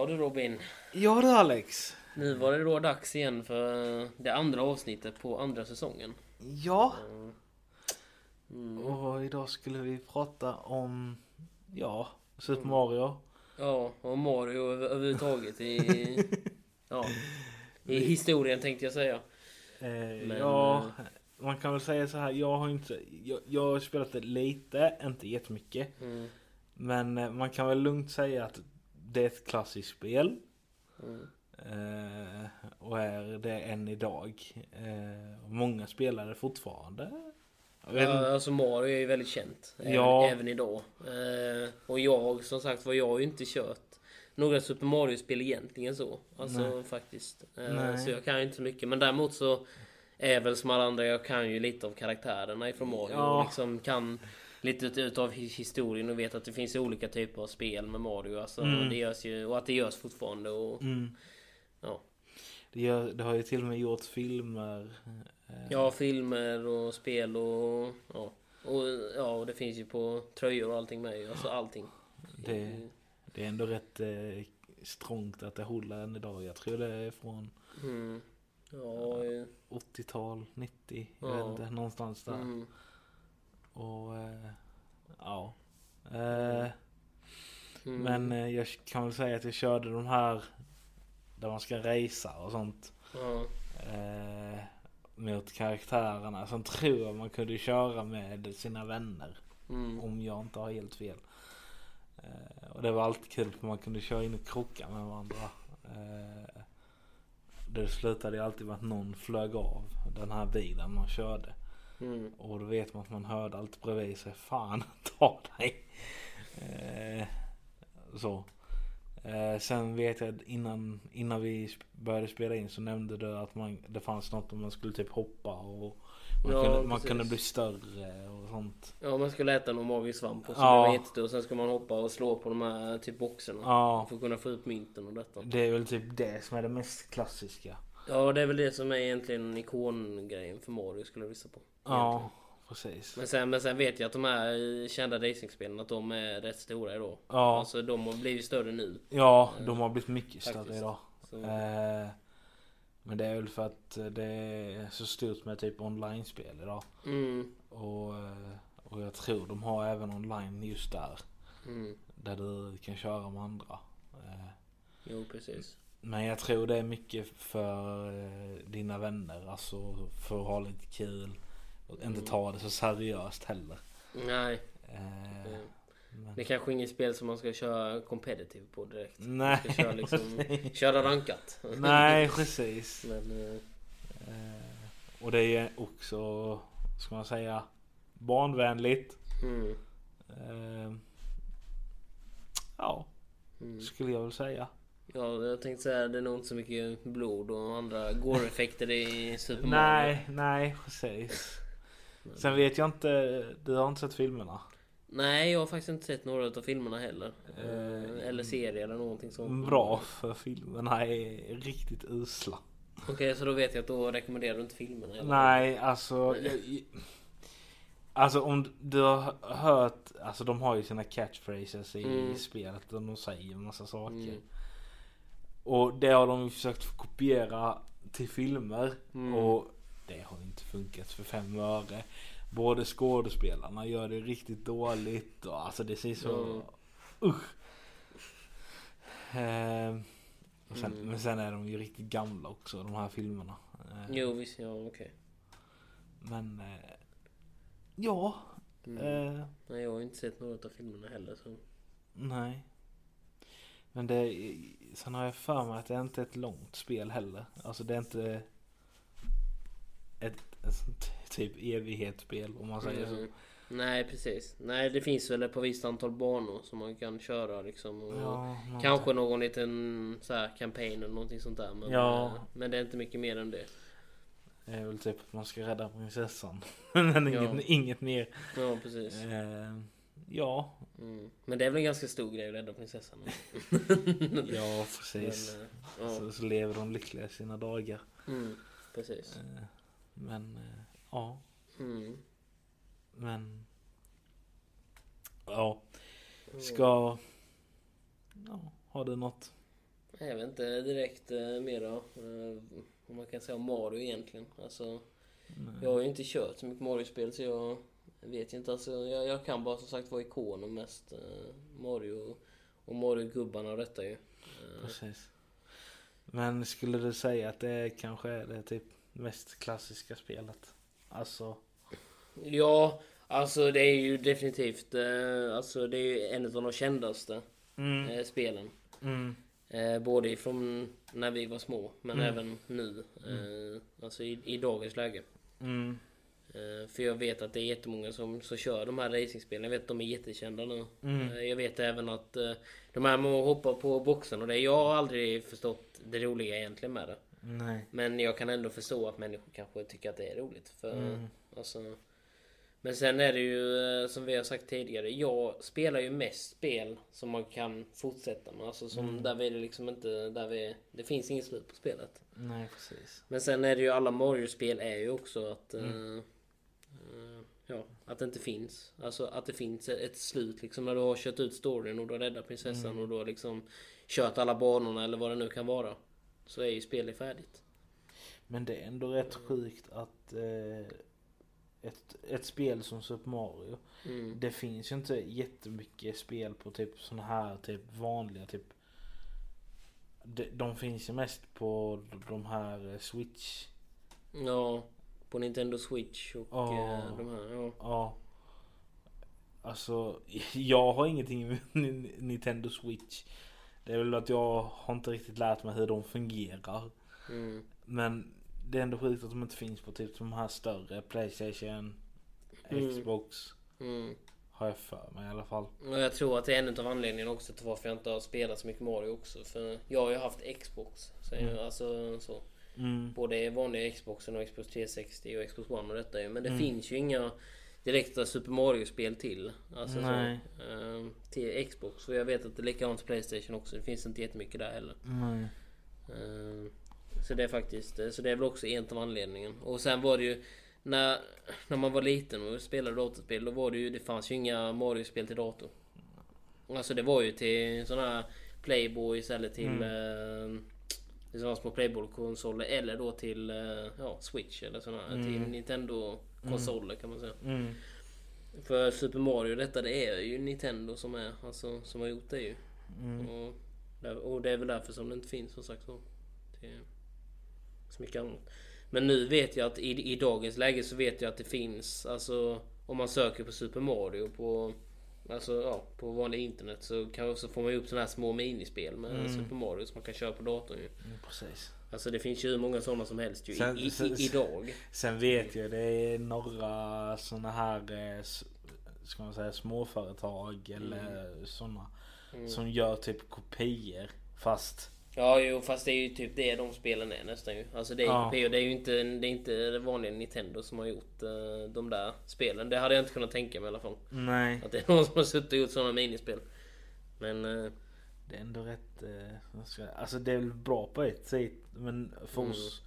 Ja du Robin. Ja du Alex. Nu var det då dags igen för det andra avsnittet på andra säsongen. Ja. Mm. Och idag skulle vi prata om, ja, Super Mario. Ja, och Mario över, överhuvudtaget i... ja, i historien tänkte jag säga. Eh, Men, ja, man kan väl säga så här. Jag har inte, jag, jag har spelat det lite, inte jättemycket. Mm. Men eh, man kan väl lugnt säga att det är ett klassiskt spel. Mm. Eh, och är det än idag. Eh, många det fortfarande. Ja, alltså Mario är ju väldigt känt. Även, Ja. även idag. Eh, och jag, som sagt var, jag har ju inte kört några Super Mario-spel egentligen så. Alltså Nej. faktiskt. Eh, Nej. så jag kan ju inte så mycket. Men däremot så är väl som alla andra, jag kan ju lite av karaktärerna ifrån Mario. Ja. Och liksom kan lite ut- utav hi- historien och vet att det finns olika typer av spel med Mario. Alltså, Mm. och, det görs ju, och att det görs fortfarande. Och, Mm. ja. Det, gör, det har ju till och med gjort filmer. eh, ja, filmer och spel och ja. Och, ja, och det finns ju på tröjor och allting med. Alltså allting. Det, det är ändå rätt eh, strångt att det håller än idag. Jag tror det är från Mm. Ja, eh, 80-tal, 90, jag Ja. vet inte, någonstans där. mm. Och eh, ja. Eh, Mm. Men eh, jag kan väl säga att jag körde de här där man ska racea och sånt. Eh, mot karaktärerna. Sen tror jag man kunde köra med sina vänner. Mm. Om jag inte har helt fel. Eh, och det var alltid kul för man kunde köra in och krocka med varandra. Eh, det slutade ju alltid med att någon flög av den här bilen man körde. Mm. Och då vet man att man hörde allt bredvid sig. Fan, ta dig. Eh, så. Eh, sen vet jag innan, innan vi började spela in så nämnde du att man, det fanns något om man skulle typ hoppa och man, Ja, kunde, man kunde bli större och sånt. Ja, man skulle äta någon magisk svamp och så Ja. blir man jättestor. Sen ska man hoppa och slå på de här typ boxarna. Ja, För att kunna få upp mynten och detta. det är väl typ det som är det mest klassiska. Ja, det är väl det som är egentligen ikongrejen för Mario skulle jag vissa på. Ja, precis. Men sen, men sen vet jag att de här kända racingspelen att de är rätt stora idag. Ja, Alltså de har blivit större nu. ja de har blivit mycket större Faktiskt. idag. Så, Eh, men det är väl för att det är så stort med typ online-spel idag. mm, Och, eh, och jag tror de har även online just där. mm. Där du kan köra med andra. Eh, Jo, precis. Men jag tror det är mycket för eh, dina vänner. Alltså för att ha lite kul. Och inte Mm. ta det så seriöst heller. Nej, Eh, eh, men... det är kanske inget spel som man ska köra competitive på direkt. Nej, Man ska köra, liksom, köra rankat. Nej precis. Men, eh, Eh, och det är också, ska man säga, barnvänligt. mm, Eh, ja, mm. skulle jag väl säga. Ja, jag tänkte säga det är nog inte så mycket blod och andra gore-effekter i Super Mario. Nej, nej precis. Sen vet jag inte, du har inte sett filmerna? Nej, jag har faktiskt inte sett några av filmerna heller. Eh, eller serier eller någonting sånt. Bra för filmerna är riktigt usla. Okej, så då vet jag att då rekommenderar du inte filmerna? Eller? Nej, alltså. Jag, alltså om du har hört, alltså de har ju sina catchphrases i Mm. spelet och de säger en massa saker. Mm. Och det har de försökt kopiera till filmer. Mm. Och det har inte funkat för fem öre. Både skådespelarna gör det riktigt dåligt och alltså det ser så... Mm. Usch! Och sen, Mm. Men sen är de ju riktigt gamla också de här filmerna. Ehm, Jo, visst. Ja, okej. Men... Eh, ja. Mm. Eh, Nej, jag har inte sett några av filmerna heller. Så. nej. Men det... Sen har jag för mig att det är inte ett långt spel heller. Alltså det är inte... Ett, ett typ evighetsspel om man säger så. Mm. Nej, precis. Nej, det finns väl ett på visst antal banor som man kan köra liksom. Och Ja, Kanske någon liten så här campaign eller någonting sånt där. Men, Ja. eh, men det är inte mycket mer än det. Det är väl typ att man ska rädda prinsessan. Men Ja. inget, inget mer. Ja, precis. Eh, ja. Mm. Men det är väl en ganska stor grej att rädda prinsessan. Ja, precis. Men, eh. Så, så lever de lyckliga sina dagar. Mm, precis. Eh, men eh, ja. Mm. Men. Ja. Ska. Ja, har du något Jag vet inte direkt eh, mer då. Eh, vad man kan säga om Mario egentligen. Alltså, jag har ju inte kört så mycket Mario-spel så jag vet inte. Alltså, jag, jag kan bara som sagt vara ikonen mest. Eh, Mario och Mario-gubbarna och detta ju. Eh, Precis. Men skulle du säga att det kanske är det typ mest klassiska spelet? Alltså. Ja, alltså det är ju definitivt eh, alltså det är ju en av de kändaste Mm. eh, spelen. Mm. Eh, både ifrån när vi var små men Mm. även nu. Eh, alltså i, i dagens läge. Mm. För jag vet att det är jättemånga som, som kör de här racingspelen. Jag vet att de är jättekända nu. Mm. Jag vet även att de här med att hoppa på boxen och det. Jag har aldrig förstått det roliga egentligen med det. Nej. Men jag kan ändå förstå att människor kanske tycker att det är roligt. För, Mm. alltså, men sen är det ju eh, som vi har sagt tidigare. Jag spelar ju mest spel som man kan fortsätta med. Alltså som Mm. där vi liksom inte... Där vi, det finns inget slut på spelet. Nej precis. Men sen är det ju alla Mario-spel är ju också att... Mm. eh, ja, att det inte finns. Alltså att det finns ett, ett slut liksom när du har kört ut storyn och du har räddat prinsessan Mm. och du har liksom kört alla banorna eller vad det nu kan vara. Så är ju spelet färdigt. Men det är ändå rätt sjukt att eh, ett, ett spel som Super Mario. Mm. Det finns ju inte jättemycket spel på typ såna här typ vanliga typ. De, de finns ju mest på de här eh, Switch. Ja, på Nintendo Switch och Ja. eh, de här. Ja. Ja. Alltså jag har ingenting med Ni- Nintendo Switch. Det är väl att jag har inte riktigt lärt mig hur de fungerar. Mm. Men det är ändå sjukt att de inte finns på typ de här större Playstation, Mm. Xbox. Mm. Har jag för mig i alla fall. Och jag tror att det är en av anledningarna också till varför jag inte har spelat så mycket Mario också. För jag har ju haft Xbox. Så jag, Mm. alltså så. Mm. Både vanliga Xboxen och Xbox 360 och Xbox One och detta ju. Men det Mm. finns ju inga direkta Super Mario-spel till. Alltså Nej. så, ehm, till Xbox. Och jag vet att det är likadant till Playstation också. Det finns inte jättemycket där heller. Nej. Ehm, Så det är faktiskt, så det är väl också en av anledningen. Och sen var det ju när, när man var liten och spelade datorspel då var det ju, det fanns ju inga Mario-spel till dator. Alltså det var ju till sådana här Playboys eller till mm. Sådana små Playboy-konsoler eller då till eh, ja, Switch eller sådana här, till Mm. Nintendo-konsoler kan man säga. Mm. För Super Mario detta det är ju Nintendo som är, alltså som har gjort det ju. Mm. Och, och det är väl därför som det inte finns som sagt så. Till så mycket annat. Men nu vet jag att i, i dagens läge så vet jag att det finns alltså om man söker på Super Mario på Alltså ja, på vanlig internet så, kan, så får man ju upp sådana här små minispel med Mm. Super Mario som man kan köra på datorn ju. Mm, Precis. Alltså det finns ju hur många sådana som helst ju Sen- i, i, sen- idag. Sen vet jag det är några såna här eh, ska man säga småföretag eller såna Mm. som gör typ kopior fast Ja jo fast det är ju typ det de spelen är nästan ju. Alltså det är ju Ja. Det är ju inte, det är inte vanliga Nintendo som har gjort eh, de där spelen. Det hade jag inte kunnat tänka mig i alla fall. nej. Att det är någon som har suttit och gjort sådana minispel. Men eh, Det är ändå rätt, vad ska jag- alltså det är väl bra på ett sätt men för Mm. oss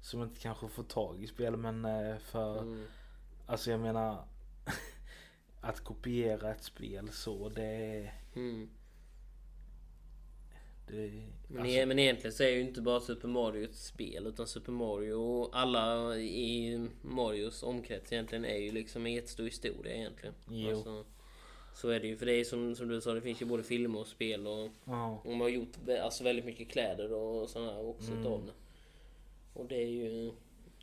som inte kanske får tag i spel men eh, för mm, Alltså jag menar Att kopiera ett spel så det är mm. Det, Men, alltså, e- men egentligen så är ju inte bara Super Mario ett spel utan Super Mario och alla i Marios omkrets egentligen är ju liksom en jättestor historia egentligen. Jo. Alltså, så är det ju. För det är som, som du sa, det finns ju både filmer och spel och Ja, Och de har gjort alltså väldigt mycket kläder och sådana här också Mm. utav det. Och det är ju...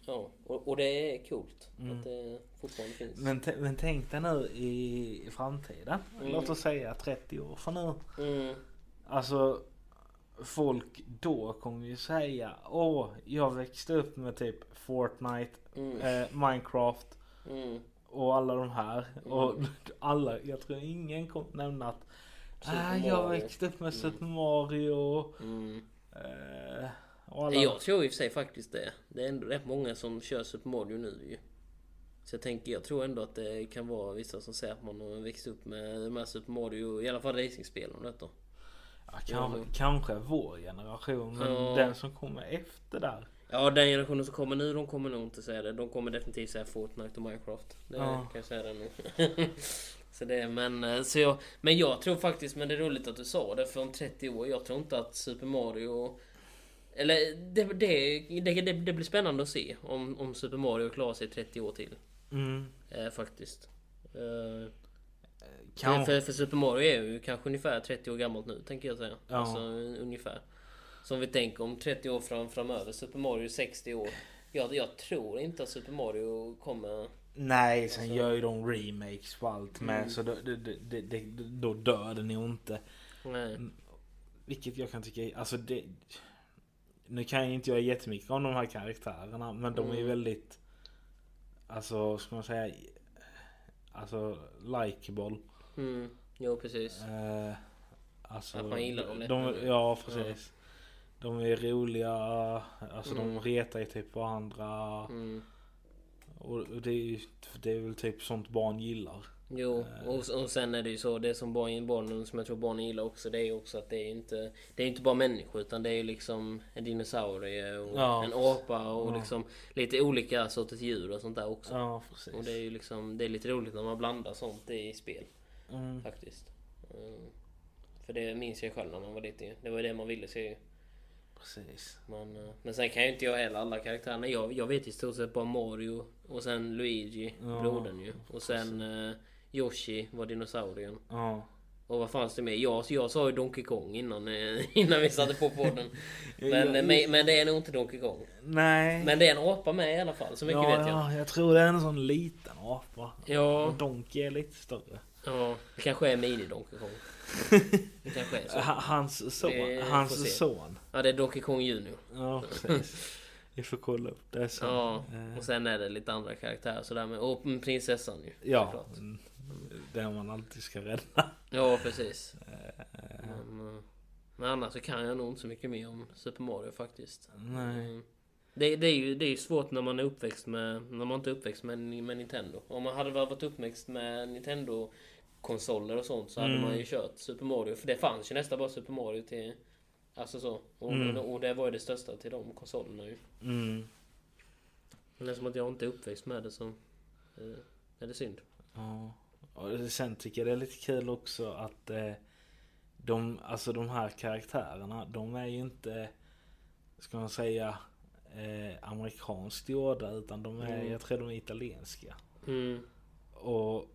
Ja, och, och det är coolt Mm. att det fortfarande finns. men, men tänk dig nu i framtiden. Mm. Låt oss säga 30 år från nu. Mm, Alltså Folk då kommer ju säga Åh, jag växte upp med typ Fortnite, mm, eh, Minecraft mm. och alla de här. Och alla, jag tror ingen kommer nämna att ah, jag Mario." växte upp med Mm. Super Mario. Mm. Eh, och alla... Jag tror i och för sig faktiskt det. Det är ändå rätt många som kör Super Mario nu ju. Så jag tänker, jag tror ändå att det kan vara vissa som säger att man har växt upp med här Super Mario, i alla fall racingspelen och detta. Ja, kanske, Ja. kanske vår generation men Ja. den som kommer efter där. Ja, den generationen som kommer nu, de kommer nog inte säga det. De kommer definitivt säga Fortnite och Minecraft. Det Ja. kan jag säga det nu. Så det, men, eh, så jag, men jag tror faktiskt, men det är roligt att du sa det, för om 30 år, jag tror inte att Super Mario... Eller det, det, det, det, det blir spännande att se om, om Super Mario klarar sig 30 år till. Mm. Eh, faktiskt. Eh, Kan... för, för Super Mario är ju kanske ungefär 30 år gammalt nu, tänker jag säga. Ja. Alltså ungefär. Som vi tänker om 30 år fram, framöver, Super Mario är 60 år. Jag, jag tror inte att Super Mario kommer... Nej, sen Alltså- gör ju de remakes på allt med Mm. så då, det, det, det, då dör den ju inte. Nej. Vilket jag kan tycka alltså det... Nu kan jag inte göra jättemycket om de här karaktärerna men de är ju Mm. väldigt... Alltså, ska man säga... Alltså, likeable. Mm. Jo, precis. Eh, alltså, Att man gillar dem de? Ja, precis. De är roliga, alltså Mm. de retar ju typ varandra. Mm. Och det är det är väl typ sånt barn gillar. Jo, Eh. och, och sen är det ju så, det som barn, barnen, som jag tror barnen gillar också, det är ju också att det är inte Det är inte bara människor utan det är ju liksom en dinosaurie och Ja. en apa och Ja. liksom lite olika sorters djur och sånt där också. Ja, precis. Och det är ju liksom, det är lite roligt när man blandar sånt i spel Mm. faktiskt. Mm. För det minns jag själv när man var liten. Det var ju det man ville se ju. Precis. Men, eh, men sen kan ju inte jag heller alla karaktärerna. Jag, jag vet i stort sett bara Mario och sen Luigi, Ja, brodern ju. Och sen eh, Yoshi var dinosaurien. Ja. Och vad fanns det med? Jag, jag sa ju Donkey Kong innan, eh, innan vi satte på podden. Men, eh, men, men det är nog inte Donkey Kong. Nej. Men det är en apa med i alla fall, så mycket ja, vet jag. Ja, jag tror det är en sån liten apa. Ja. Donkey är lite större. Ja, det kanske är Mini Donkey Kong. Det kanske är så. Ha- Hans son. Får Hans son. Ja, det är Donkey Kong Junior. Ja, precis. Vi får kolla upp det sen. Ja, Eh, och sen är det lite andra karaktärer sådär med. Och prinsessan ju. ja. mm, Den man alltid ska rädda. Ja, precis. Eh, Men, eh, men annars så kan jag nog inte så mycket mer om Super Mario faktiskt. Nej. Mm. Det, det, är ju, det är ju svårt när man är uppväxt med, när man inte är uppväxt med, med Nintendo. Om man hade varit uppväxt med Nintendo konsoler och sånt så hade Mm. man ju kört Super Mario. För det fanns ju nästan bara Super Mario till... Alltså så. Och, Mm. och det var ju det största till de konsolerna ju. Mm. Men eftersom att jag inte är uppväxt med det så... eh, är det synd. Ja. Och sen tycker jag det är lite kul också att eh, de, alltså de här karaktärerna, de är ju inte, ska man säga, eh, amerikanskt gjorda utan de är, Mm. jag tror de är italienska. Mm. Och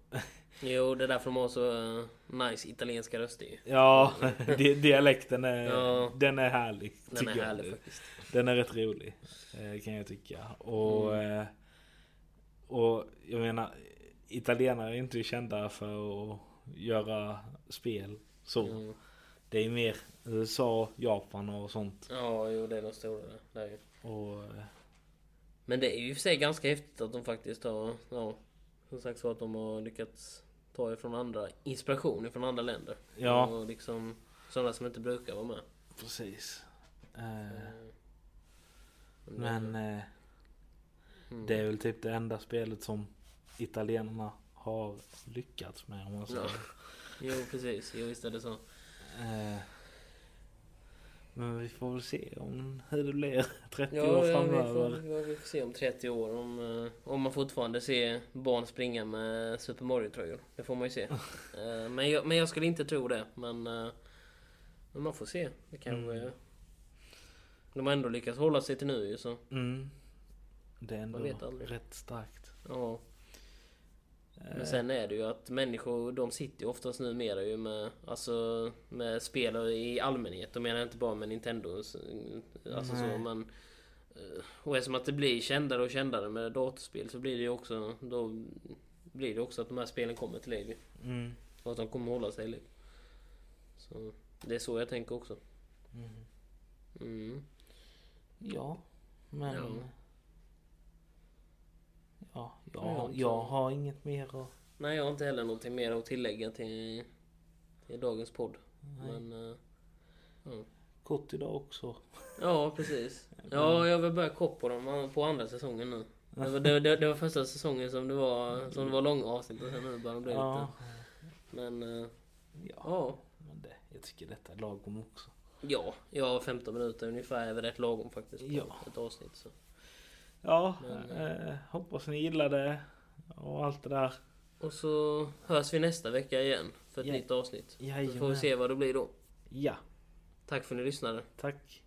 Jo, det är därför de har så eh, nice italienska röster ju. ja, di- dialekten är, Ja. den är härlig. Den är jag. härlig faktiskt. Den är rätt rolig. eh, Kan jag tycka. Och, Mm. eh, och jag menar, italienare är inte kända för att göra spel så. Mm. Det är mer USA, Japan och sånt. Ja, jo det är de stora där. Och, Men det är ju i och för sig ganska häftigt att de faktiskt har, ja, som sagt så att de har lyckats ta ifrån andra, inspiration från andra länder. Ja. Och liksom sådana som inte brukar vara med. precis. Eh, Mm. men eh, Mm. det är väl typ det enda spelet som italienarna har lyckats med om man säger. Ja. Jo precis, jo visst är det så. Eh, men vi får väl se om hur det blir 30 Ja, år ja vi, framöver. får, ja, vi får se om 30 år om, eh, om man fortfarande ser barn springa med Super Mario-tröjor. Det får man ju se. Eh, men, jag, men jag skulle inte tro det. Men, eh, men man får se. Det kanske... Mm. De har ändå lyckats hålla sig till nu ju så. Mm. Det är ändå rätt starkt. Ja. Men sen är det ju att människor de sitter ju oftast numera ju med Alltså med spel i allmänhet. De menar inte bara med Nintendo. Alltså så men eh, Och eftersom att det blir kändare och kändare med datorspel så blir det ju också Då blir det också att de här spelen kommer till liv. Mm. Och att de kommer hålla sig i liv. Så det är så jag tänker också. Mm. Mm. Ja, men... Ja. Ja, jag, jag har inget mer att... Nej jag har inte heller någonting mer att tillägga till, till dagens podd. Nej. Men eh, Kort idag också. Ja, precis. Ja, jag vill börja kopp på dem på andra säsongen nu. Det var, det, det, var första säsongen som det var, som det var långa avsnitt och sen nu börjar det bli Ja. lite... Men, eh, Ja, ja. men det, jag tycker detta är lagom också. Ja, jag har 15 minuter ungefär är väl rätt lagom faktiskt på Ja. ett avsnitt. Så. Ja, Men, eh, hoppas ni gillade och allt det där. Och så hörs vi nästa vecka igen för ett Ja. nytt avsnitt. Så får vi Jajamän. se vad det blir då. Ja, Tack för att ni lyssnade. tack.